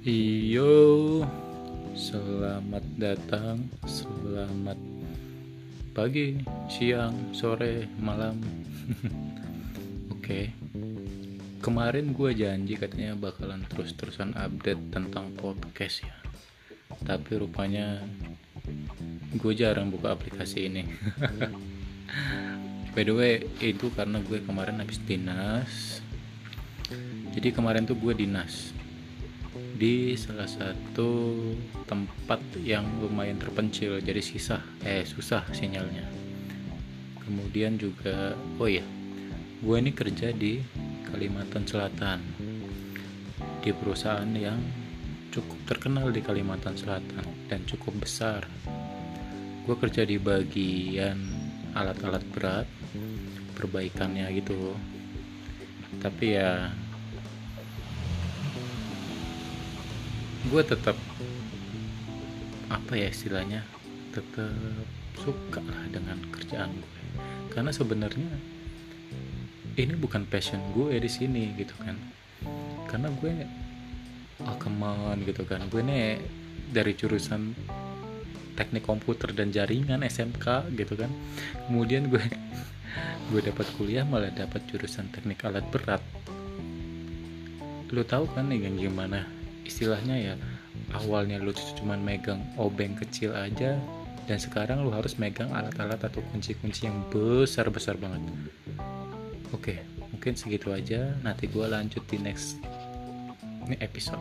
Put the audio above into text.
Yo, selamat datang, selamat pagi, siang, sore, malam. Oke, kemarin gue janji katanya bakalan terus-terusan update tentang podcast ya. Tapi rupanya gue jarang buka aplikasi ini. By the way, itu karena gue kemarin habis dinas. Jadi kemarin tuh gue dinas di salah satu tempat yang lumayan terpencil jadi sisa eh susah sinyalnya. Kemudian juga oh ya gue ini kerja di Kalimantan Selatan di perusahaan yang cukup terkenal di Kalimantan Selatan dan cukup besar. Gue kerja di bagian alat-alat berat perbaikannya gitu. Tapi ya gue tetap apa ya istilahnya tetap suka lah dengan kerjaan gue karena sebenarnya ini bukan passion gue di sini gitu kan. Karena gue oh come on gitu kan. Gue nih dari jurusan teknik komputer dan jaringan SMK gitu kan. Kemudian gue gue dapat kuliah malah dapat jurusan teknik alat berat. Lo tahu kan yang gimana istilahnya ya awalnya lu cuma megang obeng kecil aja dan sekarang lu harus megang alat-alat atau kunci-kunci yang besar-besar banget. Oke mungkin segitu aja. Nanti gue lanjut di next episode